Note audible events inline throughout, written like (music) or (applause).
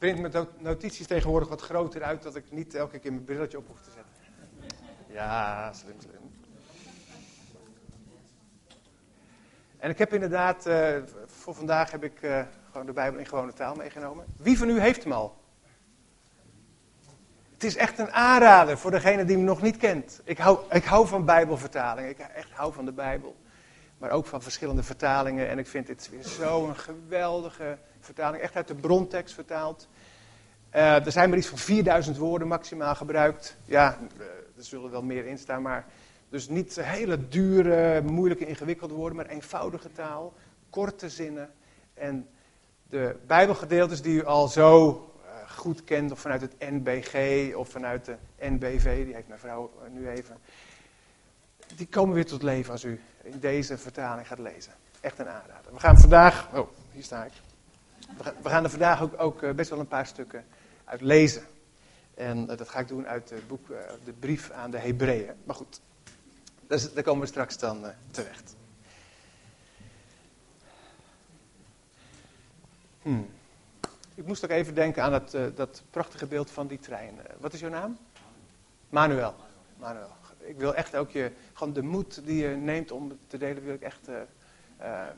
print mijn notities tegenwoordig wat groter uit, dat ik niet elke keer mijn brilletje op hoef te zetten. Ja, slim, slim. En ik heb inderdaad, uh, voor vandaag heb ik uh, gewoon de Bijbel in gewone taal meegenomen. Wie van u heeft hem al? Het is echt een aanrader voor degene die hem nog niet kent. Ik hou, ik hou van Bijbelvertalingen. Ik echt hou van de Bijbel. Maar ook van verschillende vertalingen. En ik vind dit weer zo'n geweldige vertaling. Echt uit de brontekst vertaald. Uh, er zijn maar iets van 4000 woorden maximaal gebruikt. Ja, uh, er zullen wel meer in staan. Maar dus niet hele dure, moeilijke, ingewikkelde woorden. Maar eenvoudige taal. Korte zinnen. En de Bijbelgedeeltes die u al zo goed kent, of vanuit het NBG of vanuit de NBV, die heeft mijn vrouw eh, nu even. Die komen weer tot leven als u in deze vertaling gaat lezen. Echt een aanrader. We gaan vandaag, oh, hier sta ik. We gaan, er vandaag ook, ook eh, best wel een paar stukken uit lezen. En eh, dat ga ik doen uit het boek, de brief aan de Hebreeën. Maar goed, daar komen we straks dan terecht. Hmm. Ik moest ook even denken aan dat, dat prachtige beeld van die trein. Wat is jouw naam? Manuel. Manuel. Ik wil echt ook je, gewoon de moed die je neemt om te delen, wil ik echt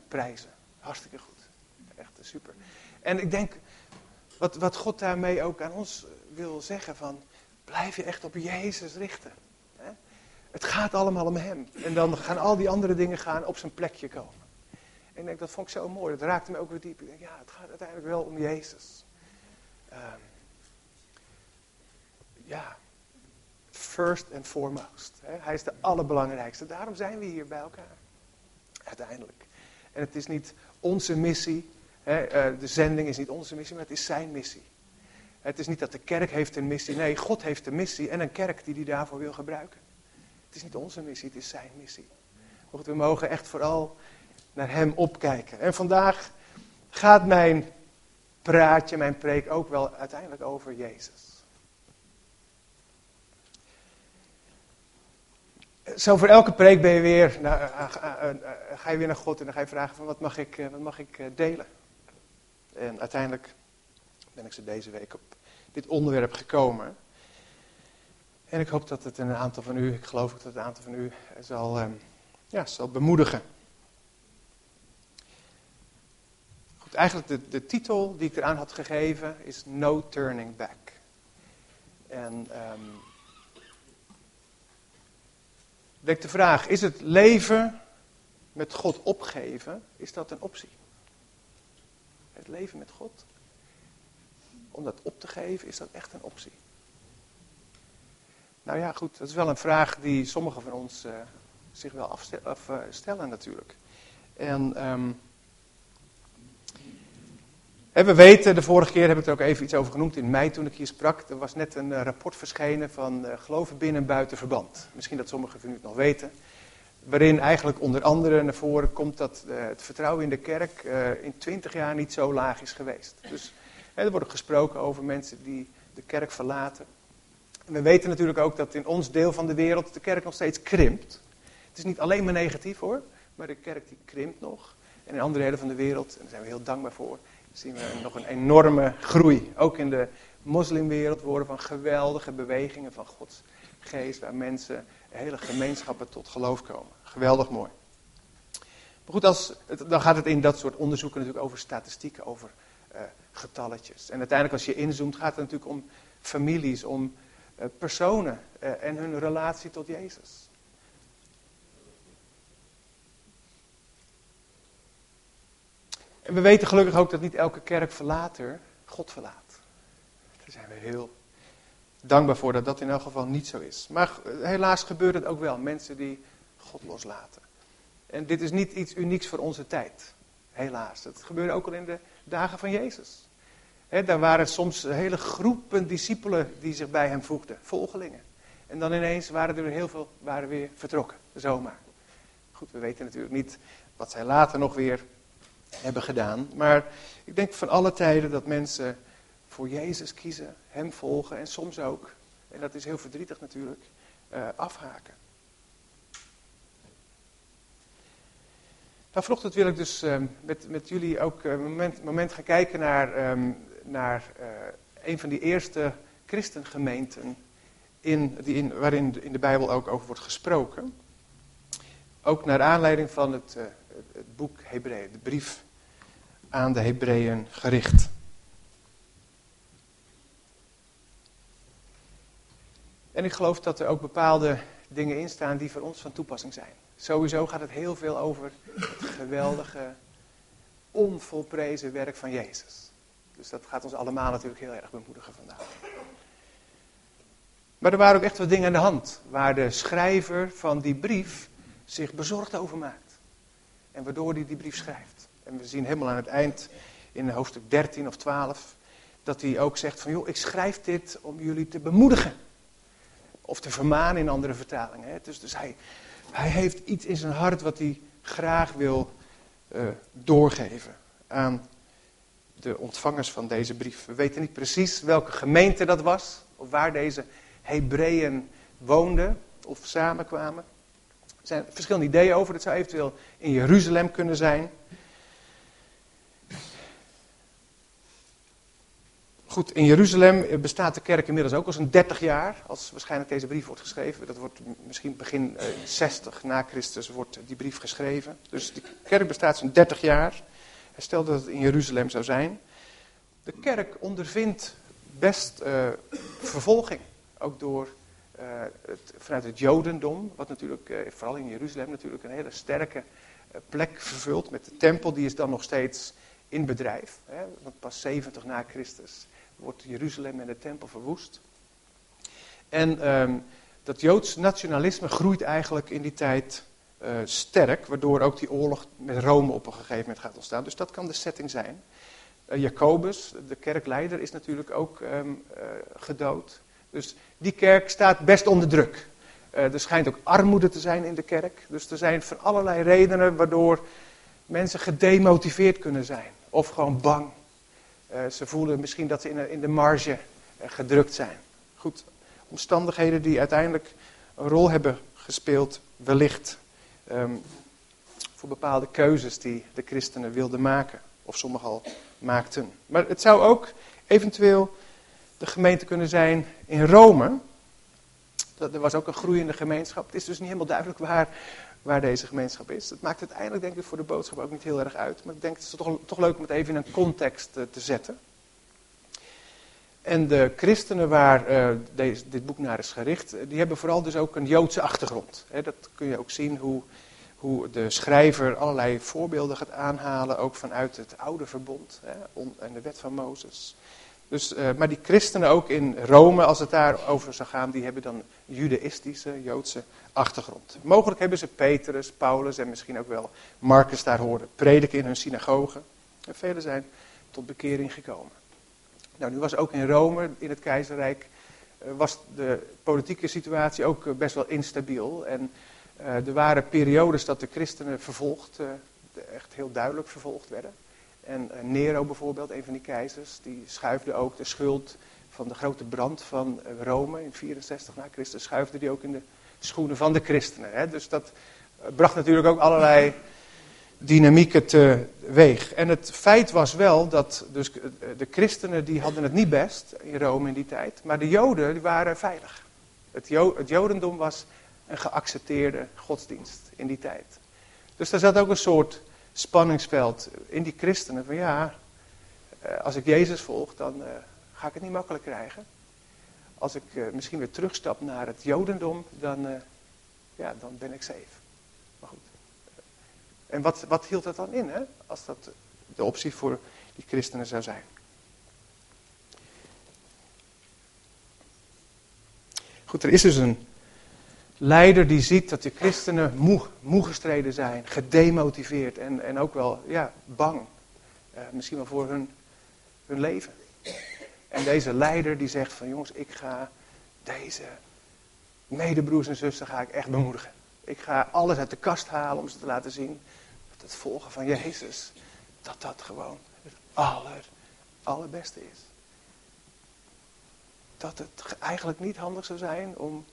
prijzen. Hartstikke goed. Echt super. En ik denk, wat, wat God daarmee ook aan ons wil zeggen van, blijf je echt op Jezus richten. Het gaat allemaal om Hem. En dan gaan al die andere dingen gaan op zijn plekje komen. En ik denk, dat vond ik zo mooi. Dat raakte me ook weer diep. Ik denk, ja, het gaat uiteindelijk wel om Jezus. Um, ja, first and foremost. Hè. Hij is de allerbelangrijkste. Daarom zijn we hier bij elkaar. Uiteindelijk. En het is niet onze missie. Uh, de zending is niet onze missie, maar het is zijn missie. Het is niet dat de kerk heeft een missie. Nee, God heeft een missie en een kerk die hij daarvoor wil gebruiken. Het is niet onze missie, het is zijn missie. We mogen echt vooral naar Hem opkijken. En vandaag gaat mijn praatje, mijn preek ook wel uiteindelijk over Jezus. Zo voor elke preek ben je weer, uh, uh, ga je weer naar God en dan ga je vragen van wat mag ik, wat mag ik delen. En uiteindelijk ben ik ze deze week op dit onderwerp gekomen. En ik hoop dat het een aantal van u, ik geloof dat een aantal van u zal, ehm, ja, zal bemoedigen. eigenlijk de, de titel die ik eraan had gegeven is No Turning Back. En um, de vraag, is het leven met God opgeven, is dat een optie? Leven met God? Om dat op te geven, is dat echt een optie? Nou ja, goed, dat is wel een vraag die sommigen van ons uh, zich wel afstellen natuurlijk. En... Um, we weten, de vorige keer heb ik er ook even iets over genoemd in mei toen ik hier sprak. Er was net een eh, rapport verschenen van geloven binnen en buiten verband. Misschien dat sommigen van u het nog weten. Waarin eigenlijk onder andere naar voren komt dat uh, het vertrouwen in de kerk uh, in twintig jaar niet zo laag is geweest. Dus er wordt gesproken over mensen die de kerk verlaten. En we weten natuurlijk ook dat in ons deel van de wereld de kerk nog steeds krimpt. Het is niet alleen maar negatief hoor, maar de kerk die krimpt nog. En in andere delen van de wereld, en daar zijn we heel dankbaar voor, zien we nog een enorme groei. Ook in de moslimwereld worden van geweldige bewegingen van Gods geest, waar mensen, hele gemeenschappen tot geloof komen. Geweldig mooi. Maar goed, als, dan gaat het in dat soort onderzoeken natuurlijk over statistieken, over uh, getalletjes. En uiteindelijk als je inzoomt gaat het natuurlijk om families, om uh, personen uh, en hun relatie tot Jezus. En we weten gelukkig ook dat niet elke kerkverlater God verlaat. Daar zijn we heel dankbaar voor dat dat in elk geval niet zo is. Maar helaas gebeurt het ook wel. Mensen die God loslaten. En dit is niet iets unieks voor onze tijd. Helaas. Dat gebeurde ook al in de dagen van Jezus. He, daar waren soms hele groepen discipelen die zich bij hem voegden. Volgelingen. En dan ineens waren er heel veel waren weer vertrokken. Zomaar. Goed, we weten natuurlijk niet wat zij later nog weer hebben gedaan. Maar ik denk van alle tijden dat mensen voor Jezus kiezen, Hem volgen en soms ook, en dat is heel verdrietig natuurlijk, uh, afhaken. Nou, vanochtend wil ik dus uh, met, met jullie ook een moment, moment gaan kijken naar um, naar uh, een van die eerste christengemeenten in, die in, waarin in de Bijbel ook over wordt gesproken. Ook naar aanleiding van het, het boek Hebreeën, de brief aan de Hebreeën gericht. En ik geloof dat er ook bepaalde dingen in staan die voor ons van toepassing zijn. Sowieso gaat het heel veel over het geweldige, onvolprezen werk van Jezus. Dus dat gaat ons allemaal natuurlijk heel erg bemoedigen vandaag. Maar er waren ook echt wat dingen aan de hand. Waar de schrijver van die brief zich bezorgd over maakt. En waardoor hij die brief schrijft. En we zien helemaal aan het eind, in hoofdstuk 13 of 12, dat hij ook zegt van, joh, ik schrijf dit om jullie te bemoedigen. Of te vermanen in andere vertalingen. Hè. Dus, dus hij, hij heeft iets in zijn hart wat hij graag wil uh, doorgeven aan de ontvangers van deze brief. We weten niet precies welke gemeente dat was, of waar deze Hebreeën woonden of samenkwamen. Er zijn verschillende ideeën over. Het zou eventueel in Jeruzalem kunnen zijn. Goed, in Jeruzalem bestaat de kerk inmiddels ook al zo'n 30 jaar, als waarschijnlijk deze brief wordt geschreven. Dat wordt misschien begin 60 eh, na Christus wordt die brief geschreven. Dus de kerk bestaat zo'n 30 jaar. Stelde dat het in Jeruzalem zou zijn. De kerk ondervindt best uh, vervolging, ook door, uh, het, vanuit het Jodendom, wat natuurlijk, vooral in Jeruzalem, natuurlijk een hele sterke plek vervult met de tempel. Die is dan nog steeds in bedrijf, hè, want pas 70 na Christus wordt Jeruzalem en de tempel verwoest. En um, dat Joods nationalisme groeit eigenlijk in die tijd uh, sterk, waardoor ook die oorlog met Rome op een gegeven moment gaat ontstaan. Dus dat kan de setting zijn. Uh, Jacobus, de kerkleider, is natuurlijk ook um, uh, gedood. Dus die kerk staat best onder druk. er schijnt ook armoede te zijn in de kerk. Dus er zijn van allerlei redenen waardoor mensen gedemotiveerd kunnen zijn. Of gewoon bang. Uh, ze voelen misschien dat ze in, de marge uh, gedrukt zijn. Goed, omstandigheden die uiteindelijk een rol hebben gespeeld, wellicht, um, voor bepaalde keuzes die de christenen wilden maken. Of sommigen al maakten. Maar het zou ook eventueel de gemeente kunnen zijn in Rome. Dat, er was ook een groeiende gemeenschap. Het is dus niet helemaal duidelijk waar waar deze gemeenschap is. Het maakt uiteindelijk denk ik voor de boodschap ook niet heel erg uit. Maar ik denk het is toch, leuk om het even in een context uh, te zetten. En de christenen waar uh, deze, dit boek naar is gericht, die hebben vooral dus ook een Joodse achtergrond. Dat kun je ook zien hoe, hoe de schrijver allerlei voorbeelden gaat aanhalen, ook vanuit het oude verbond en de wet van Mozes. Dus, uh, maar die christenen ook in Rome, als het daarover zou gaan, die hebben dan judaïstische, Joodse achtergrond. Mogelijk hebben ze Petrus, Paulus en misschien ook wel Marcus daar horen prediken in hun synagogen. En velen zijn tot bekering gekomen. Nou, nu was ook in Rome, in het keizerrijk, uh, was de politieke situatie ook uh, best wel instabiel. En er waren periodes dat de christenen vervolgd, echt heel duidelijk vervolgd werden. En uh, Nero bijvoorbeeld, een van die keizers, die schuifde ook de schuld van de grote brand van uh, Rome in 64 na Christus, schuifde die ook in de schoenen van de christenen. Hè? Dus dat uh, bracht natuurlijk ook allerlei dynamieken teweeg. En het feit was wel dat dus, de christenen die hadden het niet best in Rome in die tijd, maar de joden die waren veilig. Het, het jodendom was een geaccepteerde godsdienst in die tijd. Dus daar zat ook een soort spanningsveld in die christenen. Van ja, eh, als ik Jezus volg, dan uh, ga ik het niet makkelijk krijgen. Als ik uh, misschien weer terugstap naar het Jodendom, dan, ja, dan ben ik safe. Maar goed. En wat, wat hield dat dan in, hè? als dat de optie voor die christenen zou zijn? Goed, er is dus een leider die ziet dat de christenen moe, gestreden zijn, gedemotiveerd en, en ook wel ja, bang. Uh, misschien wel voor hun, hun leven. En deze leider die zegt van jongens, ik ga deze medebroers en zussen ga ik echt bemoedigen. Ik ga alles uit de kast halen om ze te laten zien dat het volgen van Jezus, dat dat gewoon het aller, allerbeste is. Dat het eigenlijk niet handig zou zijn om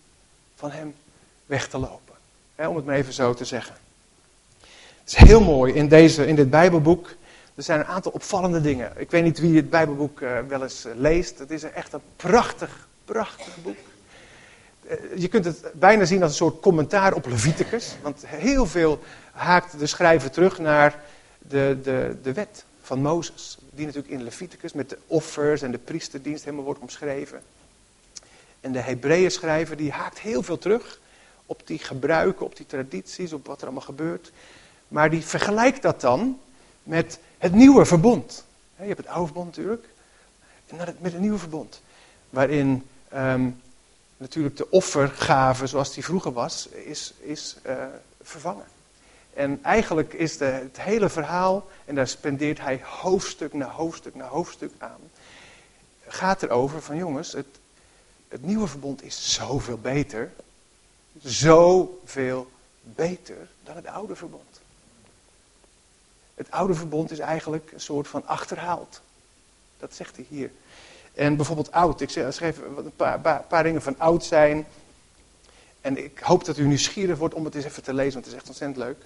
van hem weg te lopen. om het maar even zo te zeggen. Het is heel mooi in, deze, in dit Bijbelboek. Er zijn een aantal opvallende dingen. Ik weet niet wie het Bijbelboek uh, wel eens uh, leest. Het is echt een prachtig, prachtig boek. Uh, je kunt het bijna zien als een soort commentaar op Leviticus. Want heel veel haakt de schrijver terug naar de, de, de wet van Mozes. Die natuurlijk in Leviticus met de offers en de priesterdienst helemaal wordt omschreven. En de Hebreeën schrijver die haakt heel veel terug op die gebruiken, op die tradities, op wat er allemaal gebeurt. Maar die vergelijkt dat dan met het nieuwe verbond. Je hebt het oude verbond natuurlijk. En met het nieuwe verbond. Waarin um, natuurlijk de offergave zoals die vroeger was, is, is uh, vervangen. En eigenlijk is de, het hele verhaal, en daar spendeert hij hoofdstuk na hoofdstuk na hoofdstuk aan, gaat erover van jongens, het, het nieuwe verbond is zoveel beter, zoveel beter dan het oude verbond. Het oude verbond is eigenlijk een soort van achterhaald. Dat zegt hij hier. En bijvoorbeeld oud. Ik schreef een paar, paar, paar dingen van oud zijn. En ik hoop dat u nieuwsgierig wordt om het eens even te lezen, want het is echt ontzettend leuk.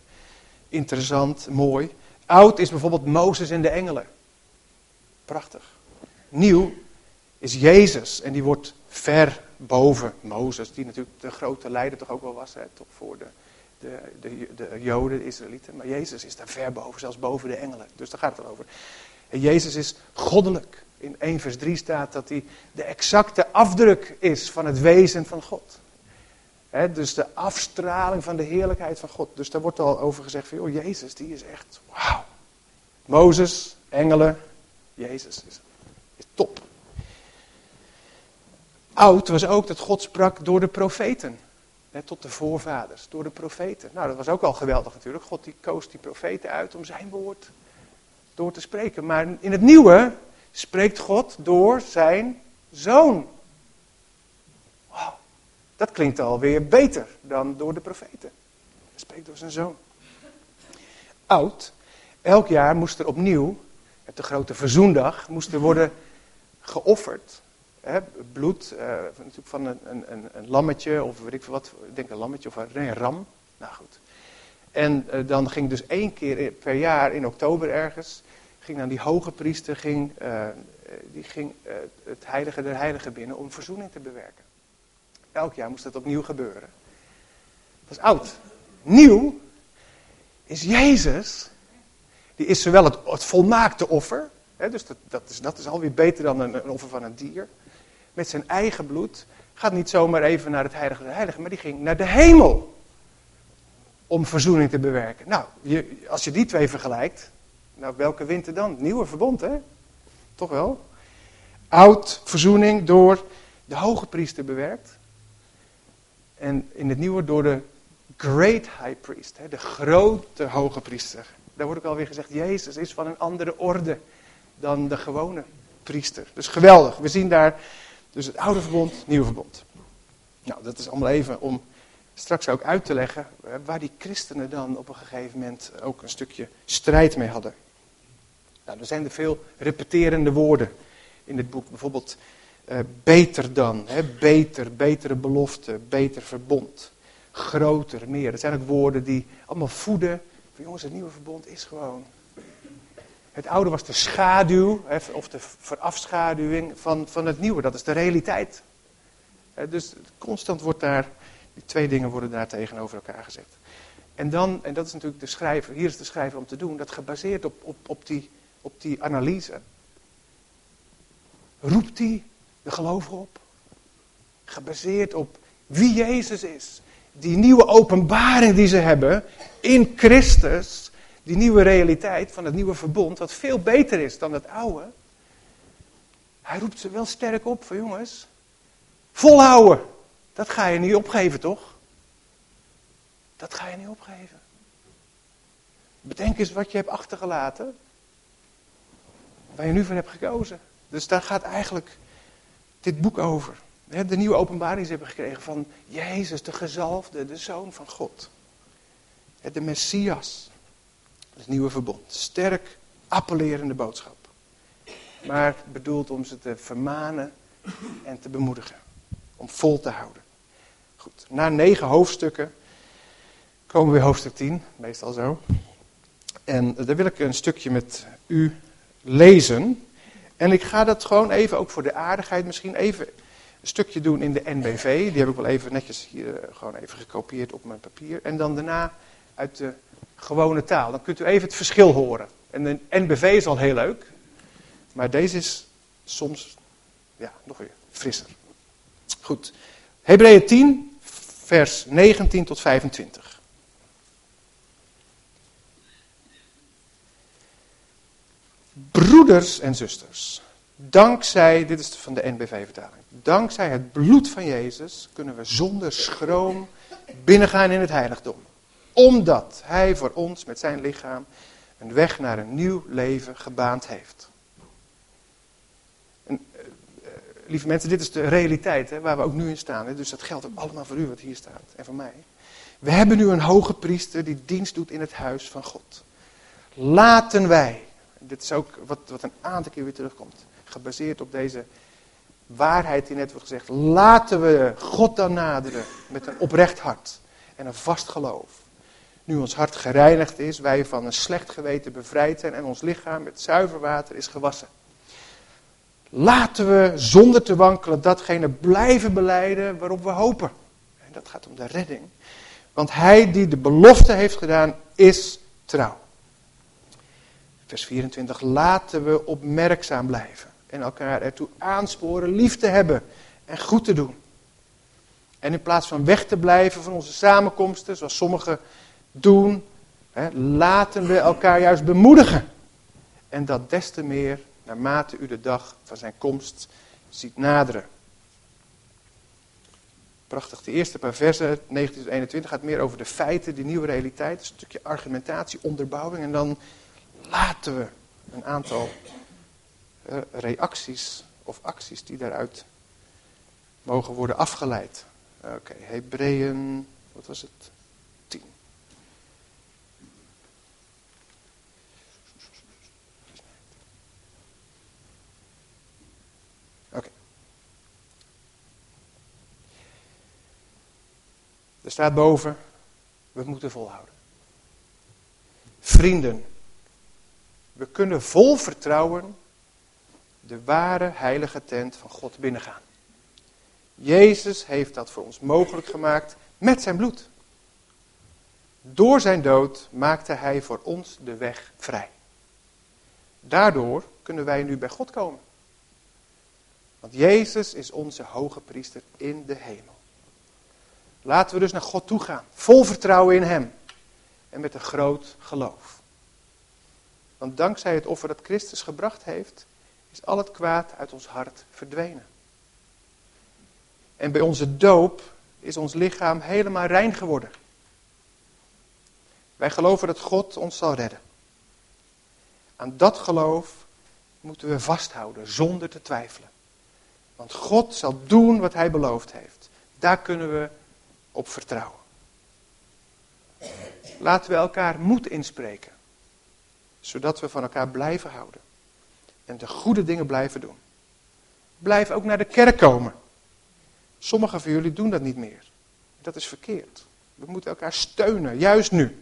Interessant, mooi. Oud is bijvoorbeeld Mozes en de engelen. Prachtig. Nieuw is Jezus en die wordt ver boven Mozes, die natuurlijk de grote leider toch ook wel was, hè, toch voor de, de, de, de Joden, de Israëlieten. Maar Jezus is daar ver boven, zelfs boven de engelen. Dus daar gaat het over. En Jezus is goddelijk. In 1 vers 3 staat dat hij de exacte afdruk is van het wezen van God. dus de afstraling van de heerlijkheid van God. Dus daar wordt al over gezegd van, joh, Jezus, die is echt, wauw. Mozes, engelen, Jezus is, is top. Oud was ook dat God sprak door de profeten. Tot de voorvaders, door de profeten. Nou, dat was ook al geweldig natuurlijk. God die koos die profeten uit om zijn woord door te spreken. Maar in het nieuwe spreekt God door zijn zoon. Dat klinkt alweer beter dan door de profeten. Hij spreekt door zijn zoon. Oud, elk jaar moest er opnieuw, op de grote verzoendag, moest er worden geofferd hè, bloed uh, natuurlijk van een, een, een, lammetje of weet ik wat, ik denk een lammetje of een, ram. Nou goed. En uh, dan ging dus één keer per jaar in oktober ergens, ging dan die hoge priester ging, uh, die ging het heilige der heiligen binnen om verzoening te bewerken. Elk jaar moest dat opnieuw gebeuren. Dat is oud. Nieuw is Jezus. Die is zowel het, volmaakte offer, hè, dus dat, dat, is, dat is alweer beter dan een offer van een dier met zijn eigen bloed, gaat niet zomaar even naar het heilige der heiligen, maar die ging naar de hemel. Om verzoening te bewerken. Nou, je, als je die twee vergelijkt, nou welke wint er dan? Nieuwe verbond, hè? Toch wel? Oud verzoening door de hoge priester bewerkt. En in het nieuwe door de great high priest, hè, de grote hoge priester. Daar wordt ook alweer gezegd, Jezus is van een andere orde dan de gewone priester. Dus geweldig. We zien daar dus het oude verbond, nieuwe verbond. Nou, dat is allemaal even om straks ook uit te leggen waar die christenen dan op een gegeven moment ook een stukje strijd mee hadden. Nou, er zijn er veel repeterende woorden in dit boek. Bijvoorbeeld uh, beter dan, hè, beter, betere belofte, beter verbond, groter, meer. Dat zijn ook woorden die allemaal voeden. Van, jongens, het nieuwe verbond is gewoon het oude was de schaduw, of de verafschaduwing van, van het nieuwe. Dat is de realiteit. Dus constant wordt daar, die twee dingen worden daar tegenover elkaar gezet. En dan, en dat is natuurlijk de schrijver, hier is de schrijver om te doen, dat gebaseerd op, op, op, die, op die analyse. Roept hij de gelovigen op. Gebaseerd op wie Jezus is. Die nieuwe openbaring die ze hebben in Christus die nieuwe realiteit van het nieuwe verbond, wat veel beter is dan het oude. Hij roept ze wel sterk op van jongens, volhouden. Dat ga je niet opgeven, toch? Dat ga je niet opgeven. Bedenk eens wat je hebt achtergelaten. Waar je nu voor hebt gekozen. Dus daar gaat eigenlijk dit boek over. De nieuwe openbaring hebben gekregen van Jezus, de gezalfde, de Zoon van God. De Messias. Het nieuwe verbond. Sterk appellerende boodschap. Maar bedoeld om ze te vermanen en te bemoedigen. Om vol te houden. Goed, na negen hoofdstukken komen we bij hoofdstuk 10, meestal zo. En daar wil ik een stukje met u lezen. En ik ga dat gewoon even, ook voor de aardigheid, misschien even een stukje doen in de NBV. Die heb ik wel even netjes hier eh, gewoon even gekopieerd op mijn papier. En dan daarna uit de gewone taal. Dan kunt u even het verschil horen. En de NBV is al heel leuk. Maar deze is soms ja, nog weer frisser. Goed. Hebreeën 10, vers 19 tot 25. Broeders en zusters, dankzij, dit is van de NBV-vertaling, dankzij het bloed van Jezus kunnen we zonder schroom binnengaan in het heiligdom. Omdat Hij voor ons met zijn lichaam een weg naar een nieuw leven gebaand heeft. En, uh, lieve mensen, dit is de realiteit hè, waar we ook nu in staan. Hè, dus dat geldt ook allemaal voor u wat hier staat en voor mij. We hebben nu een hoge priester die dienst doet in het huis van God. Laten wij, dit is ook wat, wat een aantal keer weer terugkomt, gebaseerd op deze waarheid die net wordt gezegd. Laten we God dan naderen met een oprecht hart en een vast geloof. Nu ons hart gereinigd is, wij van een slecht geweten bevrijd zijn en ons lichaam met zuiver water is gewassen. Laten we zonder te wankelen datgene blijven beleiden waarop we hopen. En dat gaat om de redding. Want hij die de belofte heeft gedaan, is trouw. Vers 24. Laten we opmerkzaam blijven en elkaar ertoe aansporen lief te hebben en goed te doen. En in plaats van weg te blijven van onze samenkomsten, zoals sommigen doen, hè, laten we elkaar juist bemoedigen. En dat des te meer naarmate u de dag van zijn komst ziet naderen. Prachtig, de eerste paar versen, 19 tot 21, gaat meer over de feiten, die nieuwe realiteit. Een stukje argumentatie, onderbouwing. En dan laten we een aantal uh, reacties of acties die daaruit mogen worden afgeleid. Oké, okay, Hebreeën, wat was het? 10. Oké. Okay. Er staat boven, we moeten volhouden. Vrienden, we kunnen vol vertrouwen de ware heilige tent van God binnengaan. Jezus heeft dat voor ons mogelijk gemaakt met zijn bloed. Door zijn dood maakte hij voor ons de weg vrij. Daardoor kunnen wij nu bij God komen. Want Jezus is onze hoge priester in de hemel. Laten we dus naar God toe gaan, vol vertrouwen in Hem en met een groot geloof. Want dankzij het offer dat Christus gebracht heeft, is al het kwaad uit ons hart verdwenen. En bij onze doop is ons lichaam helemaal rein geworden. Wij geloven dat God ons zal redden. Aan dat geloof moeten we vasthouden zonder te twijfelen. Want God zal doen wat Hij beloofd heeft. Daar kunnen we op vertrouwen. Laten we elkaar moed inspreken, zodat we van elkaar blijven houden en de goede dingen blijven doen. Blijf ook naar de kerk komen. Sommigen van jullie doen dat niet meer. Dat is verkeerd. We moeten elkaar steunen, juist nu.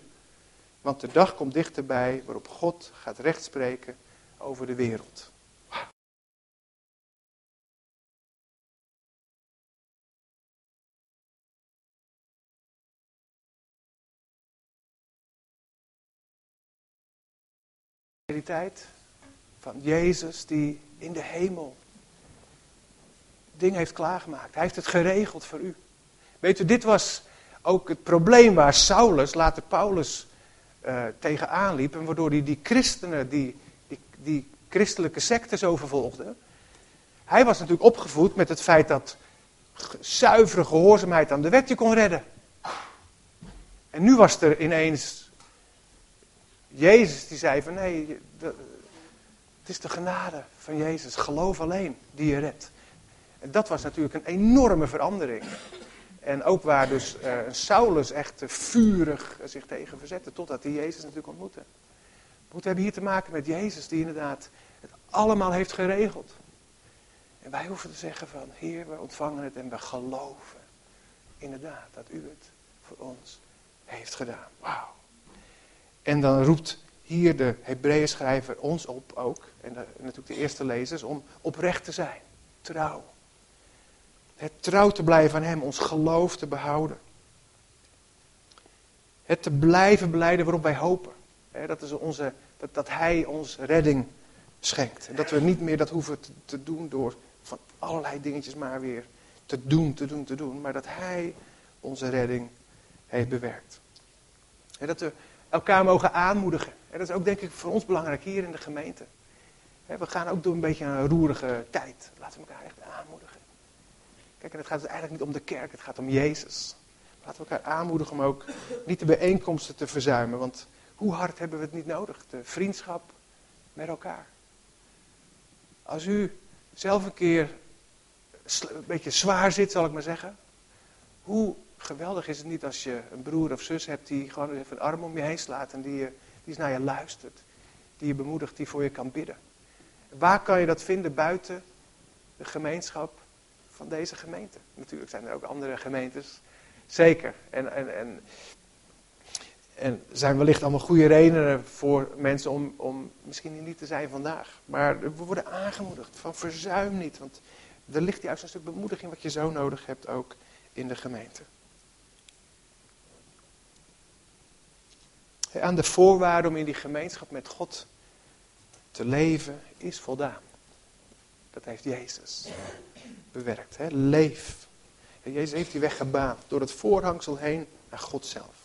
Want de dag komt dichterbij waarop God gaat rechtspreken over de wereld. Realiteit van Jezus die in de hemel dingen heeft klaargemaakt. Hij heeft het geregeld voor u. Weet u, dit was ook het probleem waar Saulus, later Paulus, uh, tegenaan liep. En waardoor hij die christenen, die, die, die christelijke secten zo vervolgde. Hij was natuurlijk opgevoed met het feit dat zuivere gehoorzaamheid aan de wet je kon redden. En nu was er ineens Jezus die zei van nee, het is de genade van Jezus, geloof alleen, die je redt. En dat was natuurlijk een enorme verandering. En ook waar dus uh, Saulus echt vurig zich tegen verzette, totdat hij Jezus natuurlijk ontmoette. We hebben hier te maken met Jezus die inderdaad het allemaal heeft geregeld. En wij hoeven te zeggen van, Heer, we ontvangen het en we geloven inderdaad dat u het voor ons heeft gedaan. Wauw. En dan roept hier de Hebreeën schrijver ons op ook, en, de, natuurlijk de eerste lezers, om oprecht te zijn, trouw. Het trouw te blijven aan Hem, ons geloof te behouden. Het te blijven beleiden waarop wij hopen. dat, is onze, dat, dat Hij ons redding schenkt. En dat we niet meer dat hoeven te, doen door van allerlei dingetjes maar weer te doen, te doen, te doen. Maar dat Hij onze redding heeft bewerkt. En dat we elkaar mogen aanmoedigen. En dat is ook denk ik voor ons belangrijk hier in de gemeente. We gaan ook door een beetje een roerige tijd. Laten we elkaar echt aanmoedigen. Kijk, en het gaat dus eigenlijk niet om de kerk, het gaat om Jezus. Laten we elkaar aanmoedigen om ook niet de bijeenkomsten te verzuimen. Want hoe hard hebben we het niet nodig? De vriendschap met elkaar. Als u zelf een keer een beetje zwaar zit, zal ik maar zeggen. Hoe geweldig is het niet als je een broer of zus hebt die gewoon even een arm om je heen slaat en die, die eens naar je luistert. Die je bemoedigt, die voor je kan bidden. Waar kan je dat vinden buiten de gemeenschap van deze gemeente? Natuurlijk zijn er ook andere gemeentes, zeker. En, en, en, en zijn wellicht allemaal goede redenen voor mensen om, om misschien niet te zijn vandaag. Maar we worden aangemoedigd van verzuim niet, want er ligt juist een stuk bemoediging wat je zo nodig hebt ook in de gemeente. Aan de voorwaarde om in die gemeenschap met God te leven is voldaan. Dat heeft Jezus bewerkt. Hè? Leef. Jezus heeft die weg gebaand door het voorhangsel heen naar God zelf.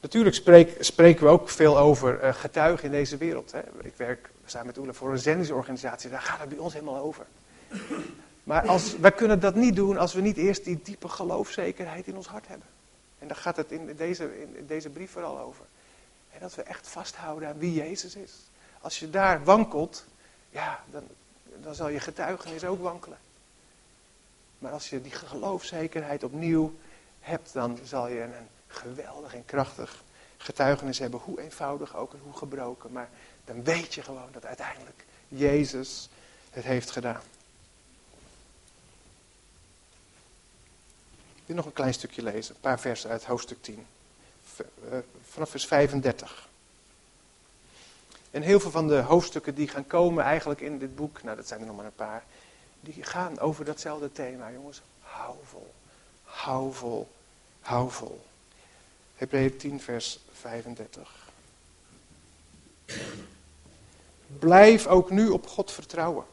Natuurlijk spreken we ook veel over uh, getuigen in deze wereld. Hè? Ik werk samen met Oela voor een zendingsorganisatie, daar gaat het bij ons helemaal over. Maar als, wij kunnen dat niet doen als we niet eerst die diepe geloofzekerheid in ons hart hebben. En daar gaat het in deze, in deze brief vooral over. En dat we echt vasthouden aan wie Jezus is. Als je daar wankelt, ja, dan, dan zal je getuigenis ook wankelen. Maar als je die geloofzekerheid opnieuw hebt, dan zal je een geweldig en krachtig getuigenis hebben. Hoe eenvoudig ook en hoe gebroken. Maar dan weet je gewoon dat uiteindelijk Jezus het heeft gedaan. Wil nog een klein stukje lezen, een paar versen uit hoofdstuk 10. Eh, vanaf vers 35. En heel veel van de hoofdstukken die gaan komen eigenlijk in dit boek, nou dat zijn er nog maar een paar, die gaan over datzelfde thema, jongens. Hou vol, hou vol, hou vol. Hebreeën 10 vers 35. Blijf ook nu op God vertrouwen.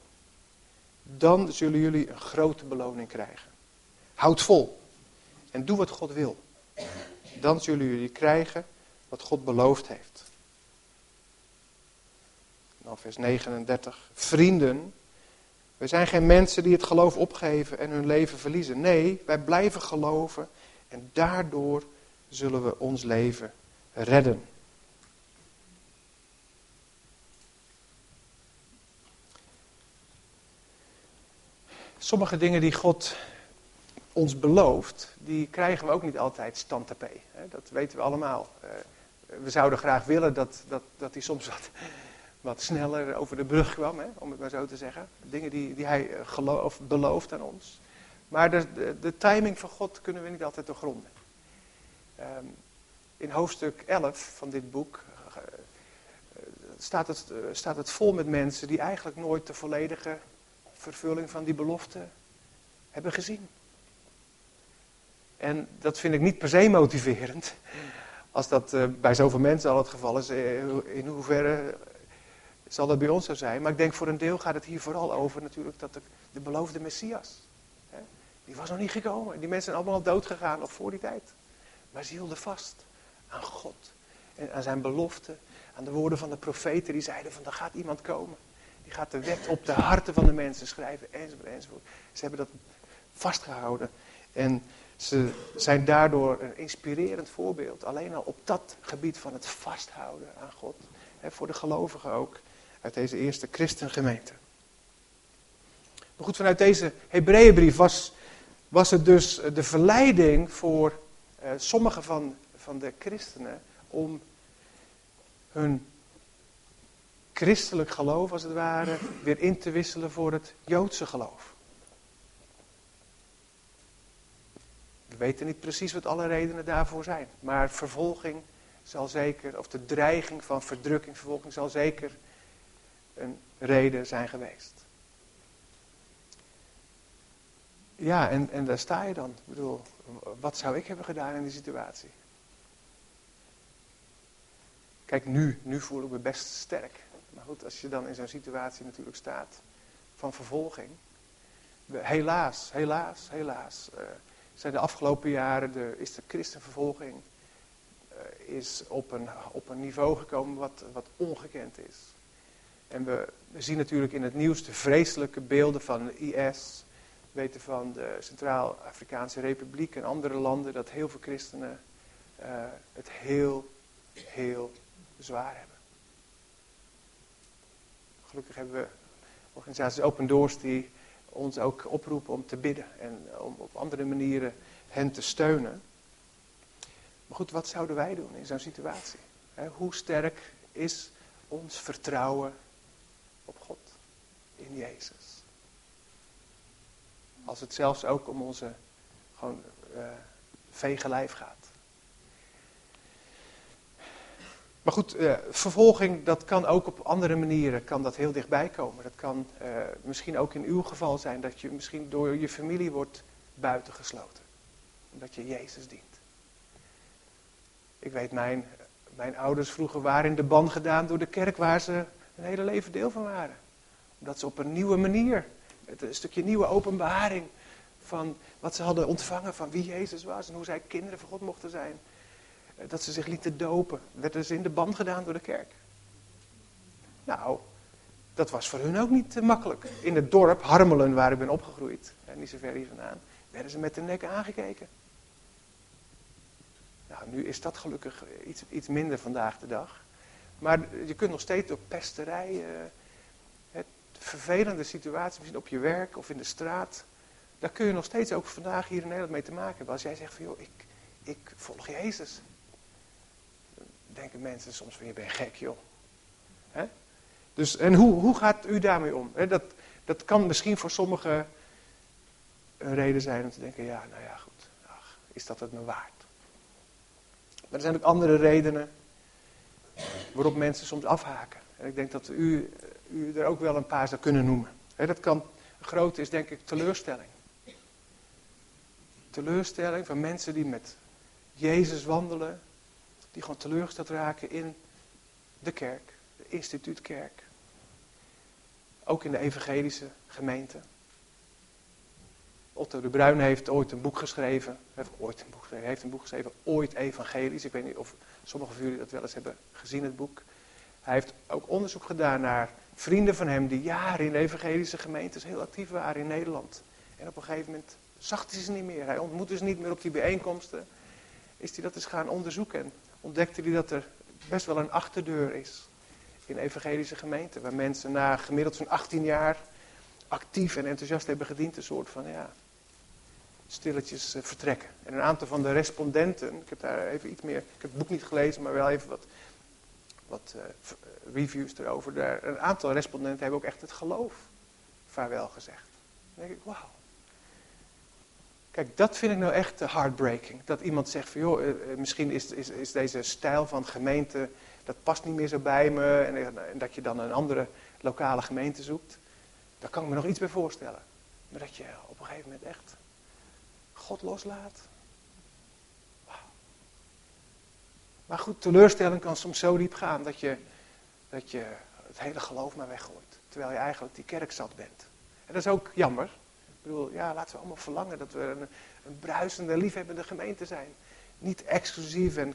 Dan zullen jullie een grote beloning krijgen. Houd vol en doe wat God wil. Dan zullen jullie krijgen wat God beloofd heeft. Dan vers 39. Vrienden, wij zijn geen mensen die het geloof opgeven en hun leven verliezen. Nee, wij blijven geloven en daardoor zullen we ons leven redden. Sommige dingen die God ons belooft, die krijgen we ook niet altijd stand te Dat weten we allemaal. Eh, we zouden graag willen dat, dat, dat hij soms wat, wat sneller over de brug kwam, hè, om het maar zo te zeggen. Dingen die, die hij eh, belooft aan ons. Maar de, de, timing van God kunnen we niet altijd doorgronden. Um, in hoofdstuk 11 van dit boek uh, staat, het, staat het vol met mensen die eigenlijk nooit de volledige vervulling van die belofte hebben gezien. En dat vind ik niet per se motiverend. Als dat uh, bij zoveel mensen al het geval is, in hoeverre zal dat bij ons zo zijn. Maar ik denk voor een deel gaat het hier vooral over natuurlijk dat de, de beloofde Messias, hè, die was nog niet gekomen. Die mensen zijn allemaal al dood gegaan, nog voor die tijd. Maar ze hielden vast aan God. En aan zijn belofte, aan de woorden van de profeten die zeiden van er gaat iemand komen. Die gaat de wet op de harten van de mensen schrijven, enzovoort, enzovoort. Ze hebben dat vastgehouden. En ze zijn daardoor een inspirerend voorbeeld. Alleen al op dat gebied van het vasthouden aan God. Hè, voor de gelovigen ook. Uit deze eerste christengemeente. Maar goed, vanuit deze Hebreeënbrief was, was het dus de verleiding voor uh, sommige van, van de christenen om hun christelijk geloof, als het ware, weer in te wisselen voor het Joodse geloof. We weten niet precies wat alle redenen daarvoor zijn, maar vervolging zal zeker, of de dreiging van verdrukking, vervolging zal zeker een reden zijn geweest. Ja, en, en daar sta je dan. Ik bedoel, wat zou ik hebben gedaan in die situatie? Kijk, nu, nu voel ik me best sterk. Maar goed, als je dan in zo'n situatie natuurlijk staat van vervolging. Helaas, helaas, helaas. Uh, zijn de afgelopen jaren de, is de christenvervolging uh, is op, een, op een niveau gekomen wat, wat ongekend is. En we, we zien natuurlijk in het nieuws de vreselijke beelden van IS. We weten van de Centraal-Afrikaanse Republiek en andere landen dat heel veel christenen uh, het heel, heel zwaar hebben. Gelukkig hebben we organisaties Open Doors die ons ook oproepen om te bidden en om op andere manieren hen te steunen. Maar goed, wat zouden wij doen in zo'n situatie? Hoe sterk is ons vertrouwen op God, in Jezus? Als het zelfs ook om onze gewoon uh, vege lijf gaat. Maar goed, eh, vervolging, dat kan ook op andere manieren, kan dat heel dichtbij komen. Dat kan eh, misschien ook in uw geval zijn dat je misschien door je familie wordt buitengesloten. Omdat je Jezus dient. Ik weet, mijn, mijn ouders vroeger waren de ban gedaan door de kerk waar ze een hele leven deel van waren. Omdat ze op een nieuwe manier, een stukje nieuwe openbaring van wat ze hadden ontvangen van wie Jezus was en hoe zij kinderen van God mochten zijn dat ze zich lieten dopen. Werden ze in de band gedaan door de kerk. Nou, dat was voor hun ook niet uh, makkelijk. In het dorp Harmelen, waar ik ben opgegroeid, en niet zo ver hier vandaan, werden ze met de nek aangekeken. Nou, nu is dat gelukkig iets, iets minder vandaag de dag. Maar je kunt nog steeds door pesterij, vervelende situatie, misschien op je werk of in de straat, daar kun je nog steeds ook vandaag hier in Nederland mee te maken hebben. Als jij zegt van, joh, ik, ik volg Jezus denken mensen soms van je bent gek joh. Dus, en hoe, hoe gaat u daarmee om? dat, dat kan misschien voor sommigen een reden zijn om te denken, ja, nou ja, goed, ach, is dat het me waard? Maar er zijn ook andere redenen waarop mensen soms afhaken. En ik denk dat u, u er ook wel een paar zou kunnen noemen. dat kan, groot is denk ik teleurstelling. Teleurstelling van mensen die met Jezus wandelen, die gewoon teleurgesteld raken in de kerk, de instituutkerk. Ook in de evangelische gemeente. Otto de Bruin heeft ooit een boek geschreven. Heeft ooit een boek geschreven. Heeft een boek geschreven, ooit evangelisch. Ik weet niet of sommigen van jullie dat wel eens hebben gezien, het boek. Hij heeft ook onderzoek gedaan naar vrienden van hem die jaren in evangelische gemeentes heel actief waren in Nederland. En op een gegeven moment zag hij ze niet meer. Hij ontmoette ze niet meer op die bijeenkomsten. Is hij dat eens gaan onderzoeken ontdekte hij dat er best wel een achterdeur is in evangelische gemeenten. Waar mensen na gemiddeld zo'n 18 jaar actief en enthousiast hebben gediend. Een soort van, ja, stilletjes eh, vertrekken. En een aantal van de respondenten, ik heb daar even iets meer, ik heb het boek niet gelezen, maar wel even wat, wat uh, reviews erover. Daar, een aantal respondenten hebben ook echt het geloof vaarwel gezegd. Dan denk ik, wauw. Kijk, dat vind ik nou echt heartbreaking. Dat iemand zegt van, joh, eh, eh, misschien is, is, is deze stijl van gemeente, dat past niet meer zo bij me. En, dat je dan een andere lokale gemeente zoekt. Daar kan ik me nog iets bij voorstellen. Maar dat je op een gegeven moment echt God loslaat. Maar goed, teleurstelling kan soms zo diep gaan dat je, dat je het hele geloof maar weggooit. Terwijl je eigenlijk die kerk zat bent. En dat is ook jammer. Ik bedoel, ja, laten we allemaal verlangen dat we een, een bruisende, liefhebbende gemeente zijn. Niet exclusief en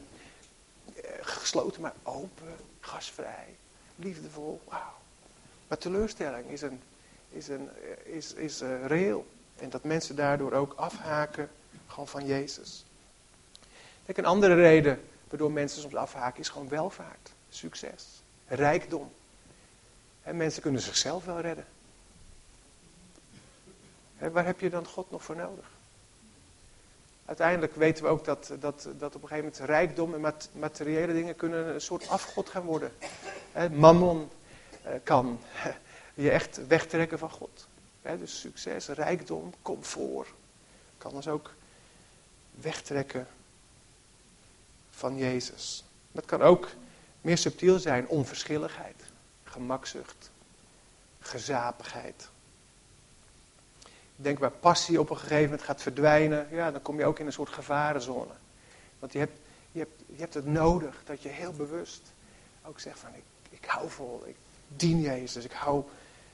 eh, gesloten, maar open, gasvrij, liefdevol. Wauw. Maar teleurstelling is, een, is, een, eh, is, is uh, reëel. En dat mensen daardoor ook afhaken gewoon van Jezus. Kijk, een andere reden waardoor mensen soms afhaken is gewoon welvaart, succes, rijkdom. En mensen kunnen zichzelf wel redden waar heb je dan God nog voor nodig? Uiteindelijk weten we ook dat, dat, dat op een gegeven moment rijkdom en materiële dingen kunnen een soort afgod gaan worden. mammon eh, kan (laughs) je echt wegtrekken van God. dus succes, rijkdom, comfort kan ons ook wegtrekken van Jezus. Het kan ook meer subtiel zijn, onverschilligheid, gemakzucht, gezapigheid. Denk waar passie op een gegeven moment gaat verdwijnen, ja, dan kom je ook in een soort gevarenzone. Want je hebt, je hebt, je hebt het nodig dat je heel bewust ook zegt van ik, ik hou vol, ik dien Jezus, ik hou,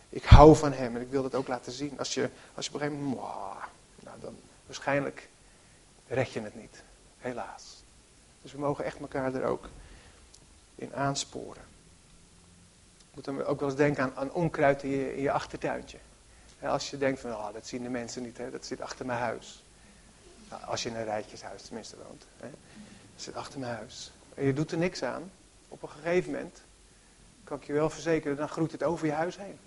ik hou van Hem en ik wil dat ook laten zien. Als je, als je op een gegeven moment, nou dan waarschijnlijk red je het niet, helaas. Dus we mogen echt elkaar er ook in aansporen. Je moet dan ook wel eens denken aan, aan onkruid in je, in je achtertuintje. Als je denkt van, oh, dat zien de mensen niet, hè? dat zit achter mijn huis. Als je in een rijtjeshuis tenminste woont. Hè? Dat zit achter mijn huis. En je doet er niks aan. Op een gegeven moment, kan ik je wel verzekeren, dan groeit het over je huis heen.